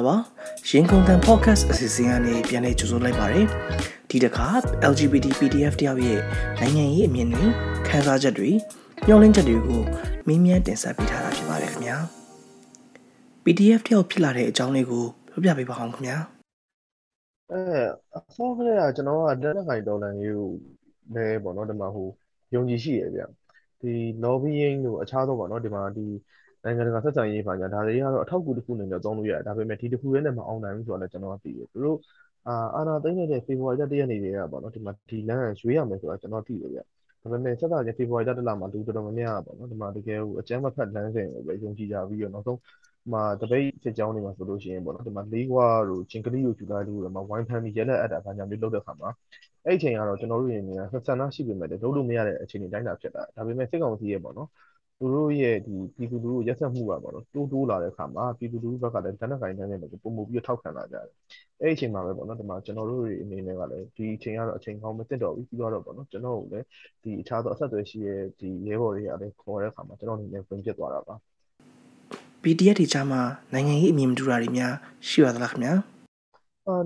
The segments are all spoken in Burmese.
္ဂလာပါရင်ကုန်တန် podcast အစီအစဉ်ကနေပြန်လည်ကြိုဆိုလိုက်ပါတယ်ဒီတစ်ခါ LGBT PDF တယောက်ရဲ့နိုင်ငံရေးအမြင်တွေခန်းစားချက်တွေညှော်လင့်ချက်တွေကိုမင်းမြန်းတင်ဆက်ပေးထားတာဖြစ်ပါတယ်ခင်ဗျာ PDF တယောက်ဖြစ်လာတဲ့အကြောင်းလေးကိုပြောပြပေးပါအောင်ခင်ဗျာအဲအစောကလေးကကျွန်တော်ကတက်တက်ခိုင်တော်လန်ရေးကိုလည်းပေါ့နော်ဒီမှာဟိုယုံကြည်ရှိရဗျဒီ lobbying တို့အခြားသောပေါ့နော်ဒီမှာဒီ နိုင်ငံတကာဆက်ဆံရေးပါညာဒါတွေကတော့အထောက်အကူတစ်ခုအနေနဲ့သုံးလို့ရတယ်ဒါပေမဲ့ဒီတစ်ခုရဲနဲ့မအောင်နိုင်ဘူးဆိုတော့လည်းကျွန်တော်ကသိတယ်သူတို့အာအာနာသိမ့်နေတဲ့ဖေဖော်ဝါရီလ1ရက်နေ့တည်းကပေါ့နော်ဒီမှာဒီလမ်းရွေးရမယ်ဆိုတာကျွန်တော်သိတယ်ဗျဒါပေမဲ့ဆက်တာချင်းဖေဖော်ဝါရီလ1လမှာလူတော်တော်များများပေါ့နော်ဒီမှာတကယ်ဟိုအကျမ်းမဖတ်လမ်းစဉ်ကိုပဲယုံကြည်ကြပြီးတော့နောက်ဆုံးဒီမှာတပိတ်စစ်ကြောင်းတွေမှာဆိုလို့ရှိရင်ပေါ့နော်ဒီမှာလေးကွာတို့ချင်းကလေးတို့ကျူလာတို့တော့ဝိုင်းဖမ်းပြီးရဲလက်အပ်တာဘာညာမျိုးလုပ်တဲ့ခါမှာအဲ့အချိန်ကတော့ကျွန်တော်တို့ရင်ကဆက်ဆန္ဒရှိပေမဲ့လည်းလုပ်လို့မရတဲ့အခြေအနေတိုင်းတာဖြစ်တာဒါပေမဲ့စစ်ကောင်စီရဲ့ပေါ့နော် သူတို့ရဲ့ဒီပြည်သူလူထုရက်စက်မှုကပေါ့နော်တိုးတိုးလာတဲ့အခါမှာပြည်သူလူထုဘက်ကလည်းတနက်ကိုင်းတန်းနဲ့ပုံမှုပြီးထောက်ခံလာကြတယ်အဲ့ဒီအချိန်မှာပဲပေါ့နော်ဒီမှာကျွန်တော်တို့တွေအနေနဲ့ကလည်းဒီအချိန်ကတော့အချိန်ကောင်းမတင်တော့ဘူးပြီးတော့ပေါ့နော်ကျွန်တော်တို့လည်းဒီအခြားသောအဆက်အသွယ်ရှိတဲ့ဒီရဲဘော်တွေကလည်းခေါ်တဲ့အခါမှာကျွန်တော်အနေနဲ့ဝင်ပြစ်သွားတာပါ PDF တွေကြားမှာနိုင်ငံရေးအမြင်မတူတာတွေများရှိရသလားခင်ဗျာအာ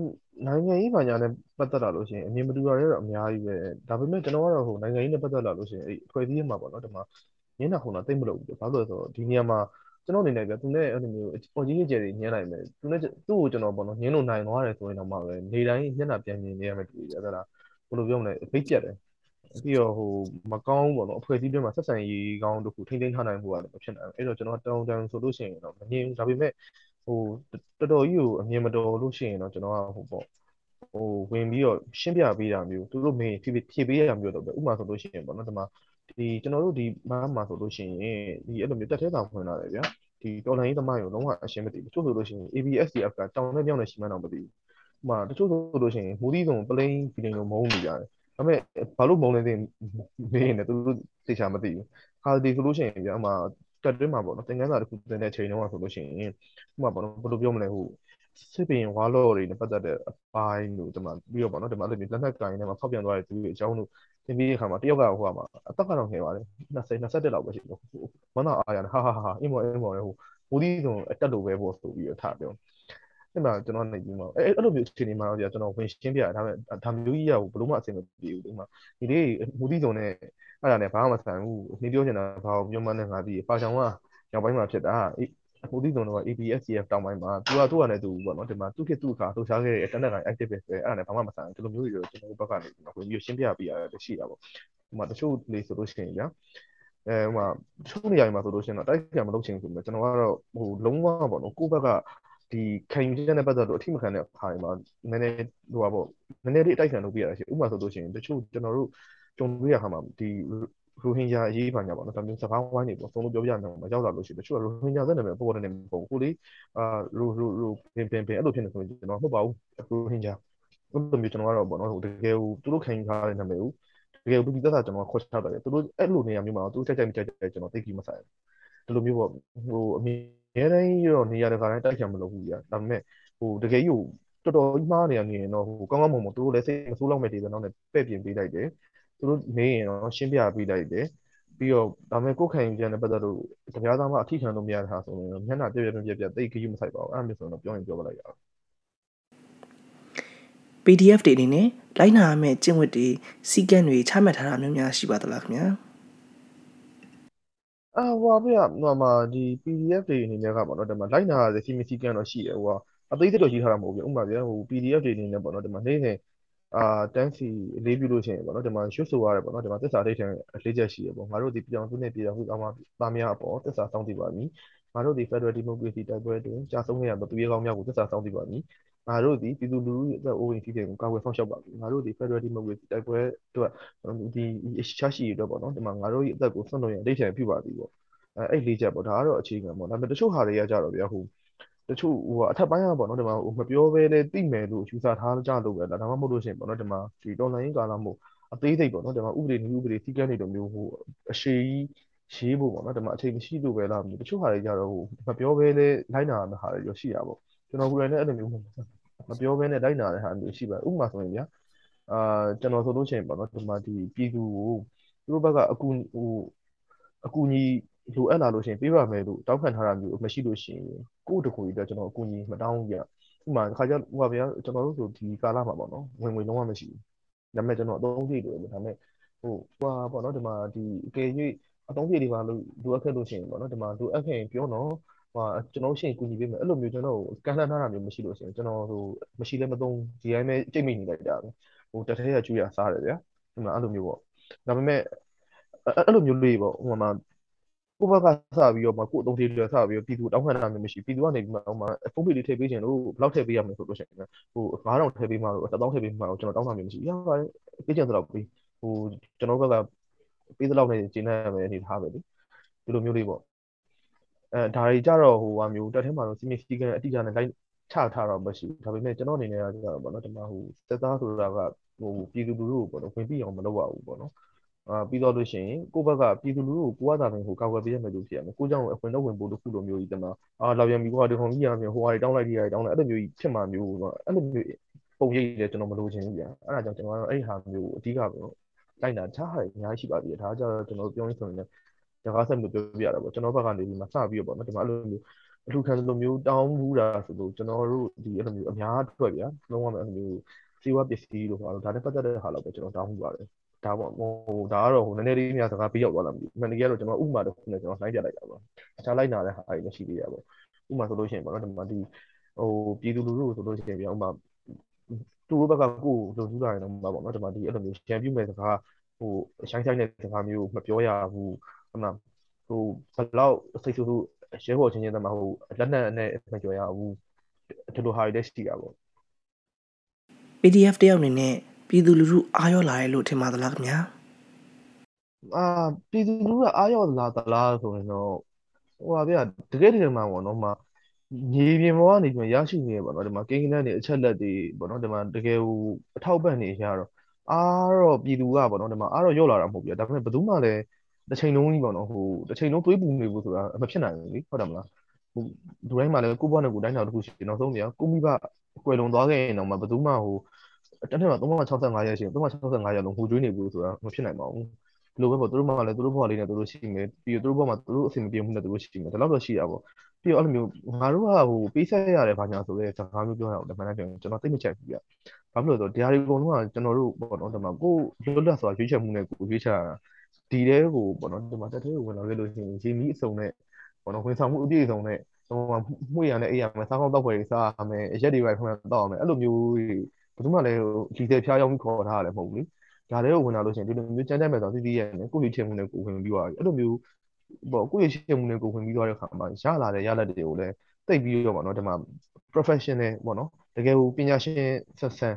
နိုင်ငံရေးဘာညာနဲ့ပတ်သက်လာလို့ရှိရင်အမြင်မတူတာတွေတော့အများကြီးပဲဒါပေမဲ့ကျွန်တော်ကတော့ဟိုနိုင်ငံရေးနဲ့ပတ်သက်လာလို့ရှိရင်အဲ့အဖွဲ့အစည်းမှာပေါ့နော်ဒီမှာ ညင်းတာခုံတာတိတ်မလို့ဘူးဘာလို့လဲဆိုတော့ဒီနေရာမှာကျွန်တော်အနေနဲ့ပြသူနဲ့အဲ့လိုမျိုးပေါ်ကြီးကြီးကျယ်ကြီးညင်းနိုင်မယ်သူနဲ့သူ့ကိုကျွန်တော်ပေါ့နော်ညင်းလို့နိုင်သွားတယ်ဆိုရင်တော့မှပဲနေတိုင်းညက်တာပြန်မြင်နေရမယ်တူတယ်အဲ့ဒါဘယ်လိုပြောမလဲဖိတ်ပြတ်တယ်ပြီးတော့ဟိုမကောင်းပေါ့နော်အဖွဲ့အစည်းတွေမှာဆက်ဆံရေးကောင်းတို့ခုထိန်းသိမ်းထားနိုင်မှုကလည်းမဖြစ်နိုင်ဘူးအဲ့တော့ကျွန်တော်တောင်းတန်းဆိုလို့ရှိရင်တော့မငြင်းဘူးဒါပေမဲ့ဟိုတော်တော်ကြီးကိုအမြင်မတော်လို့ရှိရင်တော့ကျွန်တော်ကဟိုပေါ့ဟိုဝင်ပြီးတော့ရှင်းပြပေးတာမျိုးသူတို့မင်းဖြည့်ဖြည့်ပေးရမျိုးတော့ပဲဥပမာဆိုလို့ရှိရင်ပေါ့နော်ဒီမှာ ဒီကျွန်တော်တို့ဒီဘာမှဆိုလို့ရှိရင်ဒီအဲ့လိုမျိုးတက်သေးတာဖွင့်လာတယ်ဗျာဒီတော်လိုင်းသမားရောလုံးဝအရှင်းမသိဘူးတချို့ဆိုလို့ရှိရင် ABSDF ကတောင်းနဲ့မြောင်းနဲ့ရှိမှန်းတော့မသိဘူးဥပမာတချို့ဆိုလို့ရှိရင်မူသီးဆုံးပလိန်ဖီလင်းလိုမုန်းနေကြတယ်ဒါပေမဲ့ဘာလို့မုန်းနေသိမင်းနဲ့သူတို့သိချာမသိဘူးခါဒီဆိုလို့ရှိရင်ဗျာအမှတက်တွင်းမှာပေါ့နော်သင်ခန်းစာတစ်ခုသင်တဲ့ချိန်တုန်းကဆိုလို့ရှိရင်ဥပမာပေါ့နော်ဘယ်လိုပြောမလဲဟိုစစ်ပင်ဝါလော်တွေနဲ့ပတ်သက်တဲ့အပိုင်းတို့ဒီမှာပြီးတော့ပေါ့နော်ဒီမှာအဲ့လိုမျိုးလက်နက်ကိုင်နဲ့မှာဖောက်ပြန်သွားတဲ့သူတွေအကြောင်းတို့ သင်ပြီးတဲ့အခါမှာတယောက်ကဟိုကမှာအသက်ကတော့ငယ်ပါတယ်20 21လောက်ပဲရှိတယ်မနာအားရတယ်ဟာဟာဟာအင်းမော်အင်းမော်လေဟိုမိုးဒီဆိုအတက်လို့ပဲပေါ့ဆိုပြီးတော့ထားပြောအဲ့မှာကျွန်တော်နေပြီးမှာအဲ့အဲ့လိုမျိုးအခြေအနေမှာတော့ကျွန်တော်ဝင်ရှင်းပြတာဒါပေမဲ့ဒါမျိုးကြီးရဘလို့မှအဆင်မပြေဘူးဒီမှာဒီလေးမိုးဒီဆိုနဲ့အဲ့ဒါနဲ့ဘာမှမဆိုင်ဘူးနေပြောချင်တာဘာကိုပြောမှန်းနဲ့ငါပြီးပါချောင်ကရောက်ပိုင်းမှာဖြစ်တာ ဟိုဒီတုံတော့ ABSCF တောင်းပိုင်းမှာသူကသူ့ကနေသူပေါ့နော်ဒီမှာသူ့ခေတ်သူ့အခါလှုပ်ရှားခဲ့တဲ့ internet က activist ပဲအဲ့ဒါနဲ့ဘာမှမဆိုင်ဘူးဒီလိုမျိုးတွေကျွန်တော်တို့ဘက်ကနေဝင်ပြီးရှင်းပြပေးရတယ်ရှိတာပေါ့ဒီမှာတချို့လေဆိုလို့ရှိရင်ဗျာအဲဟိုမှာတချို့နေရာတွေမှာဆိုလို့ရှိရင်တော့တိုက်ပြန်မလုပ်ချင်ဘူးဆိုတော့ကျွန်တော်ကတော့ဟိုလုံးဝပေါ့နော်ကိုယ့်ဘက်ကဒီခံယူချက်နဲ့ပတ်သက်လို့အထိမခံတဲ့အခါတွေမှာနည်းနည်းဟိုပါပေါ့နည်းနည်းလေးအတိုက်ခံလုပ်ပြရတာရှိဥပမာဆိုလို့ရှိရင်တချို့ကျွန်တော်တို့ကြုံတွေ့ရခါမှာဒီ ရိုဟင်ဂျာအရေးပါညာပေါ့နော်ဒါမျိုးစကားဝိုင်းနေပေါ့သုံးလို့ပြောပြနေမှာရောက်လာလို့ရှိရင်တချို့ကရိုဟင်ဂျာသက်နေမယ်ပေါ်တယ်နေမဟုတ်ဘူးကိုလေးအာရိုရိုရိုပင်ပင်ပင်အဲ့လိုဖြစ်နေဆိုရင်ကျွန်တော်မဟုတ်ပါဘူးရိုဟင်ဂျာအဲ့လိုမျိုးကျွန်တော်ကတော့ပေါ့နော်ဟိုတကယ်ကိုသူတို့ခံယူထားတဲ့နာမည်ကိုတကယ်ကိုသူသက်သာကျွန်တော်ခေါ်ချတယ်သူတို့အဲ့လိုနေရာမျိုးမှာသူတို့ကြိုက်ကြိုက်မကြိုက်ကြိုက်ကျွန်တော်သိကြည့်မဆိုင်ဘူးဒီလိုမျိုးပေါ့ဟိုအမြဲတမ်းရောနေရာတကာတိုင်းတိုက်ချင်မလို့ဘူးကြာဒါပေမဲ့ဟိုတကယ်ကြီးကိုတော်တော်ကြီးမှားနေရနေရင်တော့ဟိုကောင်းကောင်းမွန်မွန်သူတို့လည်းစိတ်မဆိုးလောက်မဲ့ဒီပဲနောက်နဲ့ပဲ့ပြင်ပေးလိုက်တယ် သူတို့နေရင်တော့ရှင်းပြပေးလိုက်တယ်ပြီးတော့ဒါမဲ့ကိုယ်ခံယူချက်နဲ့ပတ်သက်လို့တရားသားမှအထီးခံလို့မရတဲ့ဟာဆိုရင်မျက်နှာပြပြပြပြသိခရီးမဆိုင်ပါဘူးအဲ့လိုမျိုးဆိုတော့ပြောရင်ပြောပလိုက်ရအောင် PDF တွေအနေနဲ့လိုက်နာရမယ့်ကျင့်ဝတ်တွေစီကံတွေချမှတ်ထားတာမျိုးများရှိပါသလားခင်ဗျာအာဟိုပါဗျာဟိုမှာဒီ PDF တွေအနေနဲ့ကပေါ့နော်ဒီမှာလိုက်နာရတဲ့စီမီစီကံတော့ရှိတယ်ဟိုကအသေးစိတ်တော့ရေးထားတာမဟုတ်ဘူးဥပမာဗျာဟို PDF တွေအနေနဲ့ပေါ့နော်ဒီမှာနေ့စဉ် အာတန်းစီလေးပြုလို့ရှိရင်ပေါ့နော်ဒီမှာရွှတ်ဆိုရတယ်ပေါ့နော်ဒီမှာသစ္စာဒိဋ္ဌံလေးချက်ရှိရပေါ့ငါတို့ဒီပြောင်းစုနဲ့ပြည်တော်စုအမှသားများအပေါ်သစ္စာစောင့်တည်ပါမည်ငါတို့ဒီ Federal Democracy တိုက်ပွဲတွင်ကြာဆုံးခဲ့ရသောသူရဲကောင်းများကိုသစ္စာစောင့်တည်ပါမည်ငါတို့ဒီပြည်သူလူထုရဲ့အသက်အိုးအိမ်ထိခိုက်ကိုကာကွယ်ဆောင်ရှောက်ပါမယ်ငါတို့ဒီ Federal Democracy တိုက်ပွဲအတွက်ဒီချာရှိရအတွက်ပေါ့နော်ဒီမှာငါတို့ရဲ့အသက်ကိုဆွန့်လွတ်ရန်အဋ္ဌံပြုပါသည်ပေါ့အဲအဲ့လေးချက်ပေါ့ဒါကတော့အခြေခံပေါ့ဒါပေမဲ့တချို့ဟာတွေကကြတော့ဗျာဟို တချို့ဟိုအထက်ပိုင်းကပေါ့နော်ဒီမှာဟိုမပြောဘဲနဲ့သိမယ်လို့ယူဆထားကြလို့ပဲဒါမှမဟုတ်လို့ရှိရင်ပေါ့နော်ဒီမှာဒီ online ကာလမို့အသေးစိတ်ပေါ့နော်ဒီမှာဥပဒေနည်းဥပဒေစည်းကမ်းတွေလိုမျိုးဟိုအရှိကြီးရေးဖို့ပေါ့နော်ဒီမှာအချိန်မရှိလို့ပဲလားတချို့ဟာတွေကြတော့ဟိုမပြောဘဲနဲ့လိုက်နာတဲ့ဟာတွေရောရှိတာပေါ့ကျွန်တော်ကိုယ်တိုင်လည်းအဲ့လိုမျိုးမပြောဘဲနဲ့လိုက်နာတဲ့ဟာမျိုးရှိပါတယ်ဥပမာဆိုရင်ဗျာအာကျွန်တော်ဆိုလို့ရှိရင်ပေါ့နော်ဒီမှာဒီပြည်သူကိုသူတို့ဘက်ကအကူဟိုအကူအညီ လိုအပ်လာလို့ရှိရင်ပေးပါမယ်လို့တောင်းခံထားတာမျိုးမရှိလို့ရှိရင်ကိုယ့်တကူကြီးအတွက်ကျွန်တော်အကူအညီမတောင်းဘူးပြဥပမာတစ်ခါကျဟိုပါဗျာကျွန်တော်တို့ဆိုဒီကာလမှာပေါ့နော်ဝင်ငွေလုံးဝမရှိဘူးဒါပေမဲ့ကျွန်တော်အသုံးပြည့်တယ်ဒါပေမဲ့ဟိုဟွာပေါ့နော်ဒီမှာဒီအကယ်၍အသုံးပြည့်တွေပါလို့လိုအပ်ခဲ့လို့ရှိရင်ပေါ့နော်ဒီမှာလိုအပ်ခဲ့ရင်ပြောတော့ဟိုကျွန်တော်ရှင်းကူညီပေးမယ်အဲ့လိုမျိုးကျွန်တော်ကန်လှမ်းထားတာမျိုးမရှိလို့ရှိရင်ကျွန်တော်ဟိုမရှိလဲမသုံးဒီတိုင်းပဲကြိတ်မိနေလိုက်တာဟိုတထဲရကျွေးရစားတယ်ဗျာဒီမှာအဲ့လိုမျိုးပေါ့ဒါပေမဲ့အဲ့လိုမျိုးလေးပေါ့ဟိုမှာ ကိုဘက်ကစပြီးတော့မှကိုအသုံးတွေတွေစပြီးတော့ပြည်သူတောင်းခံတာမျိုးမရှိပြည်သူကနေပြီးမှဟိုမှာဖုန်းပေလေးထည့်ပေးခြင်းလို့ဘယ်လောက်ထည့်ပေးရမလဲဆိုလို့ရှိရင်ဟို9000ထည့်ပေးမှလို့1000ထည့်ပေးမှလို့ကျွန်တော်တောင်းတာမျိုးမရှိရပါတယ်ပေးခြင်းဆိုတော့ပြီးဟိုကျွန်တော်ဘက်ကပေးသလောက်နဲ့ကျင်းနေရမယ်အနေထားပဲလေဒီလိုမျိုးလေးပေါ့အဲဒါတွေကြတော့ဟိုဟာမျိုးတက်ထဲမှာတော့စီမီစီကန်အတိအကျနဲ့လိုက်ချထားတော့မရှိဘူးဒါပေမဲ့ကျွန်တော်အနေနဲ့ကကြတော့ပေါ့နော်ဒီမှာဟိုစက်သားဆိုတာကဟိုပြည်သူလူထုကိုပေါ့နော်ဝင်ပြီးအောင်မလုပ်ရဘူးပေါ့နော် အာပြီးတော့လို့ရှိရင်ကိုယ့်ဘက်ကပြည်သူလူထုကိုကိုယ်ကသာပင်ကိုကာကွယ်ပေးရမယ်လို့ဖြစ်ရမယ်ကိုကြောင့်အခွင့်အရေးဝင်ဖို့တစ်ခုလိုမျိုးကြီးတမအာလောက်ရမီကွာဒီခုံကြီးရမယ်ဟိုဟာတွေတောင်းလိုက်တွေတောင်းလိုက်အဲ့လိုမျိုးကြီးဖြစ်မှာမျိုးတော့အဲ့လိုမျိုးပုံရိပ်လည်းကျွန်တော်မလိုချင်ဘူးဗျာအဲ့ဒါကြောင့်ကျွန်တော်ကတော့အဲ့ဒီဟာမျိုးကိုအဓိကပဲလိုက်တာထားရအများကြီးရှိပါသေးတယ်ဒါကြောင့်ကျွန်တော်ပြောရင်းဆိုရင်လည်းတကားဆက်လို့ပြောပြရတာပေါ့ကျွန်တော်ဘက်ကနေပြီးမှစပြီးတော့ပေါ့နော်ဒီမှာအဲ့လိုမျိုးအထူးခံလိုမျိုးတောင်းမှုတာဆိုလို့ကျွန်တော်တို့ဒီအဲ့လိုမျိုးအများအတွက်ဗျာလုံးဝမအဲ့လိုမျိုးစေဝပစ္စည်းလို့ပါတော့ဒါနဲ့ပတ်သက်တဲ့ဟာလောက်ပဲကျွန်တော်တောင်းမှုပါတယ် ဒါပေါ့ဟိုဒါကတော့ဟိုနည်းနည်းလေးများစကားပေးရောက်သွားလာမသိဘူးအမှန်တကယ်တော့ကျွန်တော်ဥမာတစ်ခုနဲ့ကျွန်တော်နှိုင်းပြလိုက်တာပေါ့အခြားလိုက်နာတဲ့ဟာတွေလည်းရှိသေးရပေါ့ဥမာဆိုလို့ရှိရင်ပေါ့နော်ဒီမှာဒီဟိုပြည်သူလူထုဆိုလို့ရှိရင်ဗျာဥမာသူတို့ဘက်ကကိုယ်လုံထူးတာရင်တော့မှာပေါ့နော်ဒီမှာဒီအဲ့လိုမျိုးရန်ပြုမဲ့စကားဟိုရှိုင်းဆိုင်တဲ့စကားမျိုးမပြောရဘူးဟုတ်လားဟိုဘလောက်စိတ်ဆူဆူရဲဘော်ချင်းချင်းတမဟိုလက်နက်နဲ့မကြော်ရဘူးဒီလိုဟာတွေလည်းရှိတာပေါ့ PDF တယောက်အနေနဲ့ ပြည်သူလူထုအားရောလာတယ်လို့ထင်ပါသလားခင်ဗျာအာပြည်သူလူထုကအားရောလာသလားဆိုရင်တော့ဟိုပါဗျာတကယ်တကယ်မှပေါ့နော်မှာမြေပြင်ပေါ်ကနေကျွန်တော်ရရှိနေရပေါ့နော်ဒီမှာကိန်းကနန်းတွေအချက်လက်တွေပေါ့နော်ဒီမှာတကယ်ဟိုအထောက်ပံ့နေရတော့အားတော့ပြည်သူကပေါ့နော်ဒီမှာအားတော့ရော့လာတာမဟုတ်ဘူးဒါပေမဲ့ဘယ်သူမှလည်းတစ်ချိန်လုံးကြီးပေါ့နော်ဟိုတစ်ချိန်လုံးသွေးပူနေဘူးဆိုတာမဖြစ်နိုင်ဘူးလေဟုတ်တယ်မလားဟိုဒီတိုင်းမှာလည်းကိုယ့်ဘဝနဲ့ကိုယ်တိုင်းတာတစ်ခုရှိတယ်နောက်ဆုံးပြကိုမိဘကွယ်လွန်သွားခဲ့ရင်တော့မှဘယ်သူမှဟို တစ်နေ့မှာ365ရက်ရှိရင်365ရက်လုံးဟိုကျွေးနေဘူးဆိုတာမဖြစ်နိုင်ပါဘူးဒီလိုပဲပေါ့သူတို့မှလည်းသူတို့ဘဝလေးနဲ့သူတို့ရှိမယ်ပြီးတော့သူတို့ဘဝမှာသူတို့အဆင်မပြေမှုနဲ့သူတို့ရှိမယ်ဒါတော့တော့ရှိတာပေါ့ပြီးတော့အဲ့လိုမျိုးငါတို့ကဟိုပေးဆက်ရတယ်ဘာညာဆိုတဲ့စကားမျိုးပြောရအောင်တမန်တန်ကျွန်တော်သိမချက်ဘူးပြဘာဖြစ်လို့လဲဆိုတော့တရားတွေအကုန်လုံးကကျွန်တော်တို့ပေါ့နော်ဒီမှာကိုလွတ်လပ်စွာရွေးချယ်မှုနဲ့ကိုရွေးချယ်ရတာဒီတဲကိုပေါ့နော်ဒီမှာတက်တဲ့ကိုဝင်လာခဲ့လို့ရှိရင်ရေမီးအစုံနဲ့ပေါ့နော်ဝန်ဆောင်မှုအပြည့်အစုံနဲ့ဟိုမှာမှုရနဲ့အေးရမယ်စားကောင်းတောက်ဖွယ်စားရမယ်ရက်တွေပဲဖွင့်တောက်ရမယ်အဲ့လိုမျိုး ဘယ်သူမှလည်းဒီတဲ့ဖျားယောင်းပြီးခေါ်ထားရတယ်မဟုတ်ဘူးလေဒါလည်းဝင်လာလို့ရှိရင်ဒီလိုမျိုးကြမ်းတမ်းမဲ့ဆိုသိသိရဲ့နဲ့ကိုယ့်ရွေးချယ်မှုနဲ့ကိုဝင်ပြီးသွားပြီအဲ့လိုမျိုးပေါ့ကိုယ့်ရွေးချယ်မှုနဲ့ကိုဝင်ပြီးသွားတဲ့အခါမှာရလာတဲ့ရလဒ်တွေကိုလည်းတိတ်ပြီးတော့ပေါ့နော်ဒီမှာ professional ပေါ့နော်တကယ်ကိုပညာရှင်ဆက်ဆံ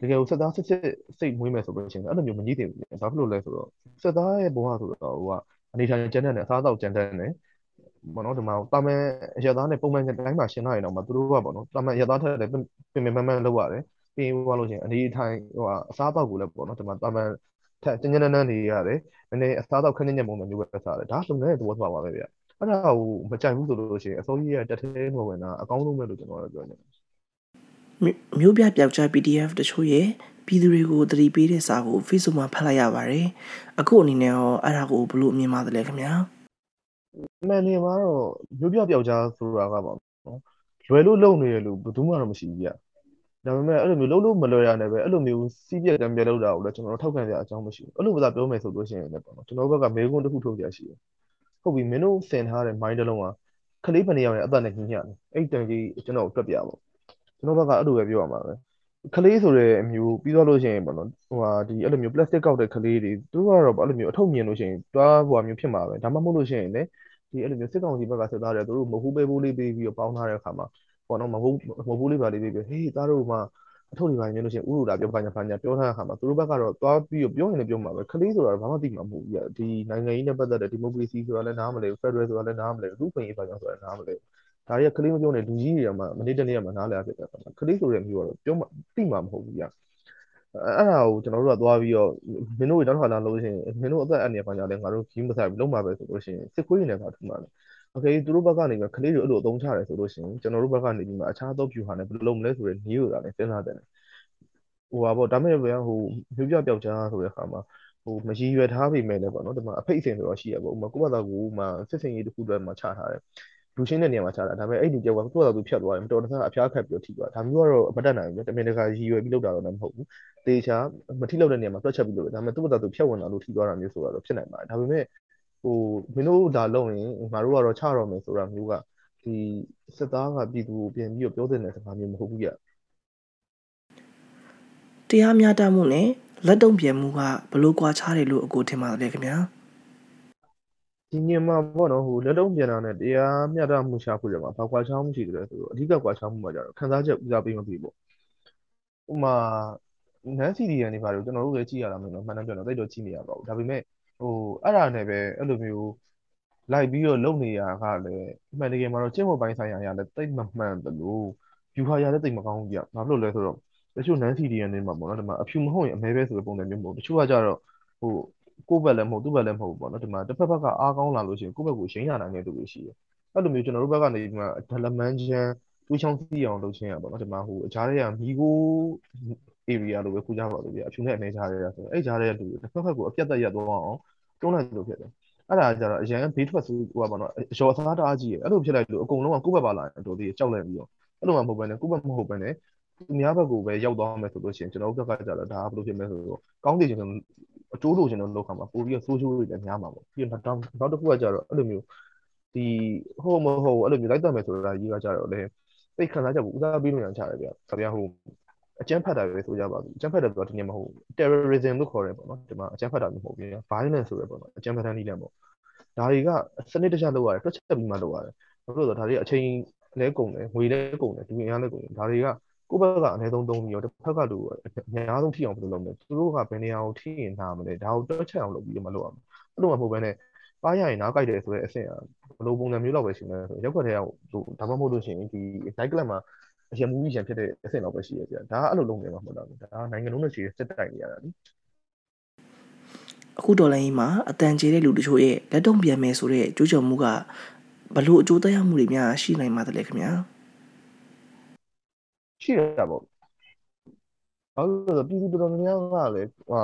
တကယ်ကိုစက်သားစစ်စစ်စိတ်မွေးမယ်ဆိုလို့ရှိရင်အဲ့လိုမျိုးမကြီးသေးဘူး။ဘာဖြစ်လို့လဲဆိုတော့စက်သားရဲ့ဘဝဆိုတော့ဟိုကအနေထိုင်ကြမ်းတမ်းတယ်အစားအသောက်ကြမ်းတမ်းတယ်ဘောနော်ဒီမှာတာမန်ရသားနဲ့ပုံမှန်တိုင်းမှာရှင်းထားရင်တော့မှသူတို့ကဘောနော်တာမန်ရသားထက်လည်းပင်ပင်ပန်းပန်းလောက်ရတယ် ပြီးရင်ဟိုလို့ရှိရင်အနေထိုင်ဟိုအစားအသောက်ကိုလည်းဘောနော်ဒီမှာတာမန်ထက်ကျဉ်းကျဉ်းနန်းနန်းနေရတယ်နည်းနည်းအစားအသောက်ခက်ညံ့ပုံမျိုးပဲစားတယ်ဒါလုံနေတဲ့သဘောသွားပါပဲဗျအဲ့ဒါကိုမကြိုက်ဘူးဆိုလို့ရှိရင်အစိုးရကတက်သေးမဝင်တာအကောင်းဆုံးပဲလို့ကျွန်တော်တို့ပြောနေတယ်မျိုးပြပျောက်ကြား PDF တချို့ရဲ့ပြည်သူတွေကိုတတိပေးတဲ့စာကို Facebook မှာဖတ်လိုက်ရပါတယ်။အခုအနေနဲ့ရောအဲ့ဒါကိုဘလို့မြင်ပါတယ်ခင်ဗျာ။မှန်နေမှာတော့မျိုးပြပျောက်ကြားဆိုတာကပေါ့နော်။လွယ်လို့လုံနေရလို့ဘယ်သူမှတော့မရှိဘူးဗျ။ ဒါပေမဲ့အဲ့လိုမျိုးလုံးလုံးမလွယ်ရနဲ့ပဲအဲ့လိုမျိုးစီးပြက်တံပြက်လောက်တာကိုလည်းကျွန်တော်ထောက်ခံကြအကြောင်းမရှိဘူးအဲ့လိုပဲပြောမယ်ဆိုလို့ရှိရင်လည်းပေါ့နော်ကျွန်တော်ဘက်ကမေကွန်းတစ်ခုထုတ်ကြရှိတယ်ဟုတ်ပြီမင်းတို့စင်ထားတဲ့ mind တစ်လုံးကကလေးပနေရောက်ရဲ့အသက်နဲ့ညှိညတယ်အဲ့တန်ကြီးကျွန်တော်တွက်ပြပါကျွန်တော်ဘက်ကအဲ့လိုပဲပြောရမှာပဲကလေးဆိုတဲ့အမျိုးပြီးတော့လို့ရှိရင်ပေါ့နော်ဟိုဟာဒီအဲ့လိုမျိုး plastic ကောက်တဲ့ကလေးတွေသူကတော့အဲ့လိုမျိုးအထုပ်မြင်လို့ရှိရင်တွားဟိုဟာမျိုးဖြစ်မှာပဲဒါမှမဟုတ်လို့ရှိရင်လည်းဒီအဲ့လိုမျိုးစစ်ကောင်စီဘက်ကစစ်သားတွေသူတို့မဟုတ်ပေးဖို့လေးပေးပြီးတော့ပေါင်းထားတဲ့အခါမှာ ပေါ့နော်မဟုတ်မဟုတ်လေးပါလေးပေးပြီးဟေးသားတို့မှအထုပ်တွေပါမြင်လို့ရှိရင်ဥရုတာပြောပါညာပါညာပြောထားတဲ့အခါမှာသူတို့ဘက်ကတော့တွားပြီးတော့ပြောရင်လည်းပြောမှာပဲကလေးဆိုတာဘာမှသိမှာမဟုတ်ဘူးဒီနိုင်ငံရေးနဲ့ပတ်သက်တဲ့ဒီမိုကရေစီဆိုတာလည်းနားမလဲဘူးဖက်ဒရယ်ဆိုတာလည်းနားမလဲဘူးလူ့ခွင့်ရေးပါကြောင့်ဆိုတာနားမလဲဘူးဒါတွေကကလေးမပြောနဲ့လူကြီးတွေကမှမနေ့တနေ့ကမှနားလည်ရဖြစ်တယ်ကလေးဆိုတဲ့မျိုးကတော့ပြောမှသိမှာမဟုတ်ဘူးကြာအဲ့ဒါကိုကျွန်တော်တို့ကသွားပြီးတော့မင်းတို့နောက်တစ်ခါလာလို့ရှိရင်မင်းတို့အသက်အန္တရာယ်ပါကြတယ်ငါတို့ကြီးမဆိုင်ဘူးလုံးပါပဲဆိုလို့ရှိရင်စစ်ခွေးနေမှာထူမှာလေ အကယ်၍သူတို့ဘက်ကနေပြီးကလေးတွေအဲ့လိုအသုံးချတယ်ဆိုလို့ရှိရင်ကျွန်တော်တို့ဘက်ကနေပြီးမှအခြားသော view ဟာလည်းဘယ်လိုလုပ်မလဲဆိုတဲ့နည်းကိုဒါလည်းစဉ်းစားတယ်ဟိုပါပေါ့ဒါမဲ့ဗျာဟိုမြို့ပြပျောက်ချားဆိုတဲ့အခါမှာဟိုမရည်ရွယ်ထားပေမဲ့လည်းပေါ့နော်ဒီမှာအဖိတ်အစင်ဆိုတော့ရှိရပေါ့ဥမာကိုယ့်ဘာသာကိုမှစစ်စင်ရေးတစ်ခုတည်းမှာချထားတယ်လူရှင်းတဲ့နေရာမှာချတာဒါပေမဲ့အဲ့ဒီကြောက်ကသူ့တော်သူဖြတ်သွားတယ်မတော်တဆအဖျားခတ်ပြီးတော့ထိသွားဒါမျိုးကတော့မတတ်နိုင်ဘူးတမင်တကာရည်ရွယ်ပြီးလုပ်တာတော့လည်းမဟုတ်ဘူးတေချာမထိလောက်တဲ့နေရာမှာတွက်ချက်ပြီးလုပ်တယ်ဒါပေမဲ့သူ့တော်သူဖြတ်ဝင်လာလို့ထိသွားတာမျိုးဆိုတော့ဖြစ်နိုင်ပါတယ်ဒါပေမဲ့ ဟိုမင်းတို့ဒါလုပ်ရင်ငါတို့ကတော့ချတော့မယ်ဆိုတာမျိုးကဒီစစ်သားကပြည်သူကိုပြန်ပြီးတော့ပြောတဲ့စကားမျိုးမဟုတ်ဘူးကြတရားမျှတမှုနဲ့လက်တုံ့ပြန်မှုကဘလို့ကွာခြားတယ်လို့အကိုထင်ပါတယ်ခင်ဗျာဒီညမှာပေါ့နော်ဟိုလက်တုံးပြန်တာနဲ့တရားမျှတမှုရှာဖို့ရမှာဘာကွာခြားမှုရှိတယ်လဲဆိုတော့အဓိကကွာခြားမှုမှာကြတော့ခံစားချက်ဦးစားပေးမပြီးပေါ့ဥမာနန်းစီဒီယန်တွေဘာလို့ကျွန်တော်တို့လည်းကြည့်ရတာမျိုးနော်မှန်တယ်ပြောတော့တိတ်တော့ကြည့်နေရပါဘူးဒါပေမဲ့ ဟိုအဲ့ဒါနဲ့ပဲအဲ့လိုမျိုးလိုက်ပြီးတော့လုပ်နေရကလည်းအမှန်တကယ်မှာတော့ကျင့်ဝတ်ပိုင်းဆိုင်ရာအရာလည်းတိတ်မမှန်တယ်လို့ယူဟာရလည်းတိတ်မကောင်းဘူးပြဘာလို့လဲဆိုတော့တချို့နန်းစီဒီယန်တွေမှာပေါ့နော်ဒီမှာအဖြူမဟုတ်ရင်အမဲပဲဆိုတဲ့ပုံစံမျိုးမဟုတ်တချို့ကကြတော့ဟိုကိုယ့်ဘက်လည်းမဟုတ်သူ့ဘက်လည်းမဟုတ်ဘူးပေါ့နော်ဒီမှာတစ်ဖက်ဘက်ကအားကောင်းလာလို့ရှိရင်ကိုယ့်ဘက်ကိုရိမ့်ရနိုင်တဲ့သူတွေရှိတယ်အဲ့လိုမျိုးကျွန်တော်တို့ဘက်ကနေဒီမှာဒလမန်ချန်တူးချောင်းစီးအောင်လုပ်ချင်းရပါတော့ဒီမှာဟိုအကြားတွေကမီကို area လို့ပဲခုကြပါလို့ပြအဖြူနဲ့အနေကြားတွေကဆိုအဲ့ကြားတွေကလူတစ်ဖက်ဖက်ကိုအပြတ်သက်ရက်သွားအောင်တွန်းလိုက်လို့ဖြစ်တယ်အဲ့ဒါကြတော့အရန်ဘေးထွက်ဆိုဟိုပါတော့ရော်အစားတအားကြီးရအဲ့လိုဖြစ်လိုက်လို့အကုန်လုံးကကိုယ့်ဘက်ပါလာရင်တော်သေးကြောက်လိုက်ပြီးတော့အဲ့လိုမှမဟုတ်ဘဲနဲ့ကိုယ့်ဘက်မဟုတ်ဘဲနဲ့သူများဘက်ကိုပဲရောက်သွားမယ်ဆိုလို့ရှိရင်ကျွန်တော်တို့ဘက်ကကြတော့ဒါကဘယ်လိုဖြစ်မလဲဆိုတော့ကောင်းတယ်ကျွန်တော်အကျိုးလိုချင်တဲ့လောက်ခါမှာပို့ပြီးတော့ဆိုးချိုးတွေလည်းများမှာပေါ့ပြီးတော့နောက်နောက်တစ်ခုကကြတော့အဲ့လိုမျိုးဒီဟိုမဟုတ်အဲ့လိုမျိုးလိုက်တတ်မယ်ဆိုတာကြီးကကြတော့လေစိတ်ခံစားချက်ကိုဦးစားပေးလို့ရချတယ်ဗျာခင်ဗျာဟို အကြမ်းဖက်တာပဲဆိုကြပါဘူးအကြမ်းဖက်တယ်ဆိုတော့ဒီနေ့မဟုတ် terrorism လို့ခေါ်တယ်ပေါ့နော်ဒီမှာအကြမ်းဖက်တာမျိုးမဟုတ်ဘူး violence ဆိုရပေါ့နော်အကြမ်းဖက်တဲ့နည်းလမ်းပေါ့ဒါတွေကစနစ်တကျလုပ်ရတယ်တွက်ချက်ပြီးမှလုပ်ရတယ်ဘာလို့လဲဆိုတော့ဒါတွေအချိန်လဲကုန်တယ်ငွေလဲကုန်တယ်ဒီအင်အားလဲကုန်တယ်ဒါတွေကကိုယ့်ဘက်ကအနည်းဆုံးသုံးပြီးတော့တစ်ဖက်ကလူအများဆုံးထိအောင်ဘယ်လိုလုပ်မလဲသူတို့ကဘယ်နေရာကိုထိရင်နာမလဲဒါကိုတွက်ချက်အောင်လုပ်ပြီးမှလုပ်ရမယ်အဲ့လိုမှမဟုတ်ဘဲနဲ့ပါရရင်နားကြိုက်တယ်ဆိုတဲ့အဆင့်ဘယ်လိုပုံစံမျိုးလောက်ပဲရှိနေလဲဆိုရက်ွက်တဲ့ဟိုဒါမှမဟုတ်လို့ရှိရင်ဒီ night club မှာ အရင်မူကြီးရန်ဖြစ်တဲ့အဆင့်လောက်ပဲရှိရကြဒါကအဲ့လိုလုပ်နေမှာမဟုတ်တော့ဘူးဒါကနိုင်ငံလုံးနဲ့ရှိတဲ့စစ်တိုက်နေရတာလीအခုဒေါ်လာကြီးမှာအတန်ကျေတဲ့လူတချို့ရဲ့လက်တုံ့ပြန်မယ်ဆိုတဲ့ကြိုးကြော်မှုကဘလို့အကျိုးသက်ရောက်မှုတွေများရှိနိုင်ပါသလဲခင်ဗျာရှိရတာပေါ့ဘာလို့လဲဆိုတော့ပြည်သူတော်တော်များများကလည်းဟာ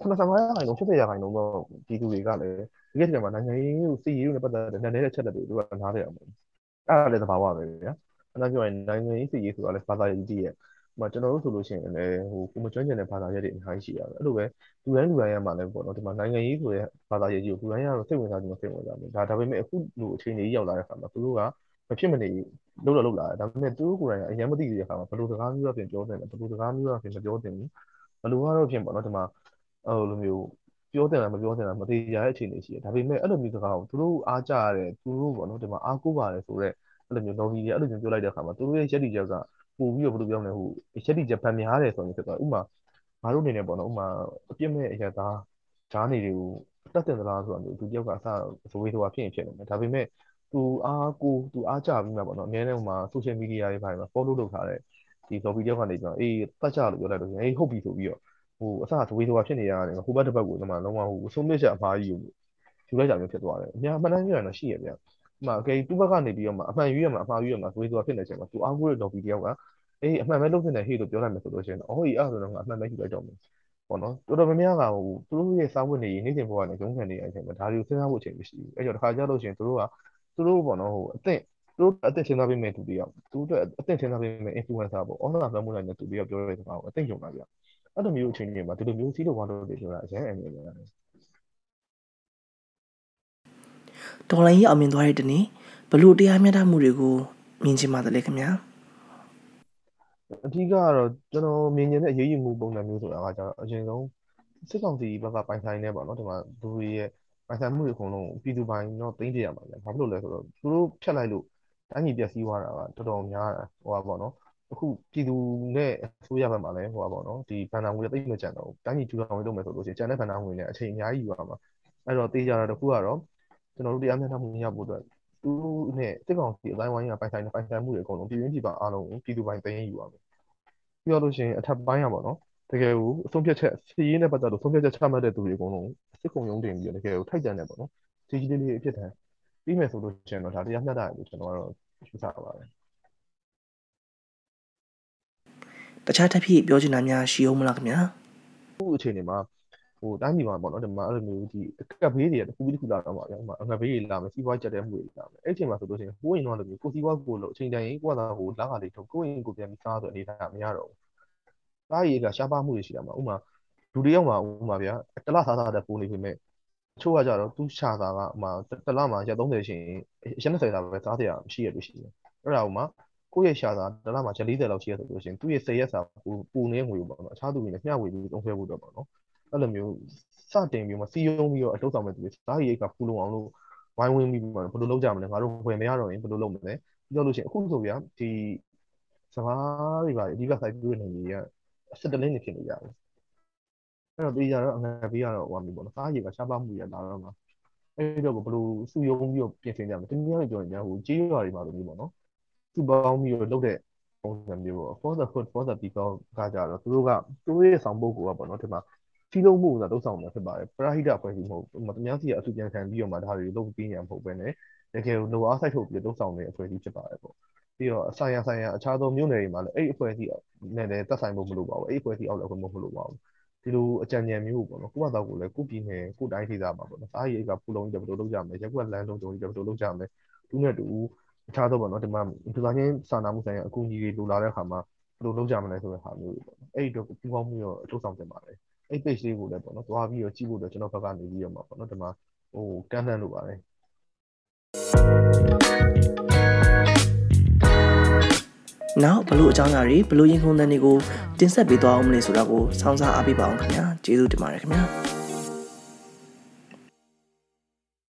85ရာခိုင်နှုန်း80ရာခိုင်နှုန်းတော့ပြည်သူတွေကလည်းဒီကနေ့မှာနိုင်ငံရေးကိုစီရေးနဲ့ပတ်သက်တဲ့နည်းနည်းတဲ့ချက်လက်တွေသူကနားလည်အောင်အဲ့ဒါလည်းသဘာဝပဲဗျာ အဲ့ဒါပြောရင်နိုင်ငံရေးစီရေးဆိုတာလည်းဘာသာရေးကြီးရဲ့ဟိုကျွန်တော်တို့ဆိုလို့ရှိရင်လည်းဟိုကိုမကျွမ်းကျင်တဲ့ဘာသာရေးတွေအများကြီးရှိရတယ်အဲ့လိုပဲလူတိုင်းလူတိုင်းရမှာလည်းပေါ့နော်ဒီမှာနိုင်ငံရေးဆိုတဲ့ဘာသာရေးကြီးကိုလူတိုင်းရတော့စိတ်ဝင်စားခြင်းမစိတ်ဝင်စားဘူးဒါဒါပေမဲ့အခုလူအခြေအနေကြီးရောက်လာတဲ့အခါမှာသူတို့ကမဖြစ်မနေလှုပ်တော့လှုပ်လာတယ်ဒါပေမဲ့သူတို့ကိုယ်တိုင်ကအရင်မသိတဲ့အခါမှာဘယ်လိုစကားမျိုးအပြင်ပြောတယ်လဲဘယ်လိုစကားမျိုးအပြင်မပြောသင့်ဘူးဘယ်လိုကတော့ဖြစ်ပေါ့နော်ဒီမှာဟိုလိုမျိုးပြောတယ်လားမပြောတယ်လားမသိရတဲ့အခြေအနေရှိတယ်ဒါပေမဲ့အဲ့လိုမျိုးစကားကိုသူတို့အားကြရတယ်သူတို့ပေါ့နော်ဒီမှာအားကိုးပါတယ်ဆိုတော့ အဲ့လိုမျိုး lobby တွေအဲ့လိုမျိုးပြောလိုက်တဲ့အခါမှာသူတို့ရဲ့ရက်တီချက်ကပို့ပြီးတော့ဘယ်လိုပြောမလဲဟိုရက်တီချက်ဗန်များတယ်ဆိုရင်ဖြစ်သွားဥမာငါတို့အနေနဲ့ပေါ့နော်ဥမာအပြစ်မဲ့အရသားဓာတ်နေတွေကိုတတ်တယ်သလားဆိုတာမျိုးသူတယောက်ကအစဇဝေးသွားဖြစ်ရင်ဖြစ်နေတယ်ဒါပေမဲ့သူအားကိုသူအားကြပြီးမှပေါ့နော်အများနဲ့ဟိုမှာ social media တွေဘာတွေမှာ follow လုပ်ထားတဲ့ဒီ lobby တယောက်ကနေပြီးတော့အေးတတ်ကြလို့ပြောလိုက်လို့အေးဟုတ်ပြီဆိုပြီးတော့ဟိုအစဇဝေးသွားဖြစ်နေရတယ်ဟိုဘက်တစ်ဘက်ကိုဒီမှာလုံးဝဟိုအဆုံးမြတ်ချက်အမှားကြီးကိုယူလိုက်ကြမျိုးဖြစ်သွားတယ်အများမှန်တမ်းပြောရင်တော့ရှိရဗျာဒီ မှာအကေသူ့ဘက်ကနေပြီးတော့မှအမှန်ယူရမှာအမှားယူရမှာဇဝေးသွားဖြစ်နေချိန်မှာသူအားကိုးတဲ့ lobby တယောက်ကအေးအမှန်ပဲလုပ်နေတယ်ဟေ့လို့ပြောလိုက်မယ်ဆိုလို့ရှိရင်အော်ဟေးအဲ့ဆိုတော့ငါအမှန်ပဲယူလိုက်တော့မယ်ပေါ့နော်တော်တော်များများကဟိုသူတို့ရဲ့စာဝတ်နေရေးနေ့စဉ်ဘဝနဲ့ရုန်းကန်နေတဲ့အချိန်မှာဒါတွေကိုစဉ်းစားဖို့အချိန်မရှိဘူးအဲ့ကြောင့်တစ်ခါကြားလို့ရှိရင်သူတို့ကသူတို့ပေါ့နော်ဟိုအသင့်သူတို့အသင့်စဉ်းစားပေးမယ်သူတယောက်သူတို့အသင့်စဉ်းစားပေးမယ် influencer ပေါ့ online လွှမ်းမိုးနိုင်တဲ့သူတယောက်ပြောတဲ့စကားကိုအသင့်ယုံတာဗျအဲ့လိုမျိုးအချိန်တွေမှာဒီလိုမျိုးစီးလို့ဝါလို့တွေပြောတာအရင်အမြင် ဒေါ်လာကြီးအောင်မြင်သွားတဲ့တနေ့ဘလို့တရားမျှတမှုတွေကိုမြင်ချင်ပါတယ်လေခင်ဗျာအဓိကကတော့ကျွန်တော်မြင်နေတဲ့ရေးယူမှုပုံစံမျိုးဆိုတာကကျတော့အရင်ဆုံးစစ်ကောင်စီဘက်ကပိုင်ဆိုင်နေပေါ့နော်ဒီမှာလူတွေရဲ့ပိုင်ဆိုင်မှုတွေအကုန်လုံးပြည်သူပိုင်တော့သိမ်းကြရမှာလေဘာဖြစ်လို့လဲဆိုတော့သူတို့ဖြတ်လိုက်လို့တိုင်းပြည်ပျက်စီးသွားတာကတော်တော်များဟိုပါပေါ့နော်အခုပြည်သူနဲ့အစိုးရဘက်မှာလည်းဟိုပါပေါ့နော်ဒီဘဏ္ဍာငွေတိတ်မကြံတော့တိုင်းပြည်ကျူထောင်ရေးလုပ်မယ်ဆိုလို့ရှိရင်ကျန်တဲ့ဘဏ္ဍာငွေနဲ့အချိန်အများကြီးယူရမှာအဲ့တော့တေးကြတာတခုကတော့ ကျွန်တော်တို့တရားမျှတမှုရဖို့အတွက်သူနဲ့စစ်ကောင်စီအတိုင်းဝိုင်းကပိုင်ဆိုင်တဲ့ပိုင်ဆိုင်မှုတွေအကုန်လုံးပြည်ရင်းပြည်ပအားလုံးကိုပြည်သူပိုင်သိမ်းယူရမယ်ပြောလို့ရှိရင်အထက်ပိုင်းရပါတော့တကယ်ကိုအဆုံးဖြတ်ချက်စီးရေးနဲ့ပတ်သက်လို့ဆုံးဖြတ်ချက်ချမှတ်တဲ့သူတွေအကုန်လုံးစစ်ကုံရုံးတင်ပြီးတကယ်ကိုထိုက်တန်တယ်ပေါ့နော်ကြီးကြီးလေးလေးအဖြစ်တန်းပြီးမယ်ဆိုလို့ရှိရင်တော့ဒါတရားမျှတတယ်လို့ကျွန်တော်ကတော့ယူဆပါတယ်တခြားတစ်ဖြစ်ပြောချင်တာများရှိအောင်မလားခင်ဗျာအခုအချိန်ဒီမှာဟိဟို တိုင်းပြည်မှာပေါ့နော်ဒီမှာအဲ့လိုမျိုးဒီအကပ်ဘေးတွေတခုပြီးတစ်ခုလာတော့မှာဗျာဟိုမှာအငတ်ဘေးတွေလာမယ်စီးပွားကြက်တဲ့မှုတွေလာမယ်အဲ့အချိန်မှာဆိုလို့ရှိရင်ဟိုးရင်တော့လိုမျိုးကိုစီးပွားကိုလို့အချိန်တန်ရင်ကိုကသာဟိုလက်ကလေးထုတ်ကိုရင်ကိုပြန်ပြီးစားဆိုအနေထားမရတော့ဘူးသားရည်ကရှားပါမှုတွေရှိတာမှာဥမာလူတယောက်မှာဥမာဗျာတလစားစားတဲ့ပုံနေပေမဲ့အချို့ကကြတော့သူရှာတာကဥမာတလမှာရက်30ရှင်ရက်20တာပဲစားတရားမရှိရလို့ရှိတယ်အဲ့ဒါဥမာကိုယ့်ရဲ့ရှာတာတလမှာရက်40လောက်ရှိရဆိုလို့ရှိရင်သူ့ရဲ့10ရက်စာပူပူနေငွေပေါ့နော်အခြားသူတွေနဲ့မျှဝေပြီးသုံးဆွဲဖို့တော့ပေါ့နော် အဲ့လိုမျိုးစတင်ပြီးမှစီယုံပြီးတော့အလုပ်ဆောင်မဲ့သူတွေစားရည်ကပူလုံအောင်လို့ဝိုင်းဝန်းပြီးမှဘယ်လိုလုပ်ကြမလဲငါတို့ဝယ်မရတော့ရင်ဘယ်လိုလုပ်မလဲပြောလို့ရှိရင်အခုဆိုဗျာဒီစဘာတွေပါအဓိက site တွေနေကြီးကအစစ်တလင်းနေဖြစ်နေကြတယ်အဲ့တော့ဒီကြတော့အငယ်ပေးရတော့ဟိုမှာပေါ့နော်စားရည်ကရှားပါမှုရလာတော့မှာအဲ့တော့ဘယ်လိုစုယုံပြီးတော့ပြင်ဆင်ကြမလဲတနည်းအားဖြင့်ပြောရင်ဟိုကြေးရွာတွေမှာလိုမျိုးပေါ့နော်စုပေါင်းပြီးတော့လုပ်တဲ့ပုံစံမျိုးပေါ့ for the food for the people ကကြတော့သူတို့ကသူတို့ရဲ့ဆောင်ပုဒ်ကပေါ့နော်ဒီမှာ စီးလုံးမှုဆိုတာတုံးဆောင်မှာဖြစ်ပါတယ်ပရာဟိတအဖွဲ့အစည်းမဟုတ်ဘူး။တများစီကအထူးပြန်ခံပြီးတော့မှဒါတွေလုပ်ပြီးညာမဟုတ်ပဲねတကယ်လို့ lower site ထုတ်ပြီးတုံးဆောင်တဲ့အဖွဲ့အစည်းဖြစ်ပါတယ်ပေါ့။ပြီးတော့ဆိုင်ရာဆိုင်ရာအခြားသောမြို့နယ်တွေမှာလည်းအဲ့ဒီအဖွဲ့အစည်းနဲ့လည်းသက်ဆိုင်ဖို့မလိုပါဘူး။အဲ့ဒီအဖွဲ့အစည်းအောက်လည်းဝင်ဖို့မလိုပါဘူး။ဒီလိုအကြံဉာဏ်မျိုးပေါ့နော်ကိုယ့်ဘာသာကိုလည်းကိုယ့်ပြည်နယ်ကိုယ့်တိုင်းဒေသမှာပေါ့နော်စားရည်ကပူလုံးကြီးဘယ်လိုလုပ်ကြမလဲရက်ကွက်လမ်းလုံးကြုံကြီးဘယ်လိုလုပ်ကြမလဲသူနဲ့တူအခြားသောပေါ့နော်ဒီမှာဒီမှာချင်းစာနာမှုဆိုင်ရာအကူအညီတွေလိုလာတဲ့အခါမှာဘယ်လိုလုပ်ကြမလဲဆိုတဲ့ဟာမျိုးတွေပေါ့နော်အဲ့ဒီတော့ပူပေါင်းမှုရောအကျိုးဆောင်တင်ပါတယ် အဲ့ page လေးကိုလည်းပေါ့နော်သွားပြီးတော့ကြည့်ဖို့တော့ကျွန်တော်ဘက်ကနေပြီးတော့မှာပေါ့နော်ဒီမှာဟိုကန့်နှံ့လို့ပါတယ်နောက်ဘလို့အကြောင်းအရာတွေဘလို့ရင်ခုန်တဲ့တွေကိုတင်ဆက်ပေးသွားအောင်မလဲဆိုတာကိုစောင့်စားအားပေးပါအောင်ခင်ဗျာကျေးဇူးတင်ပါတယ်ခင်ဗျာ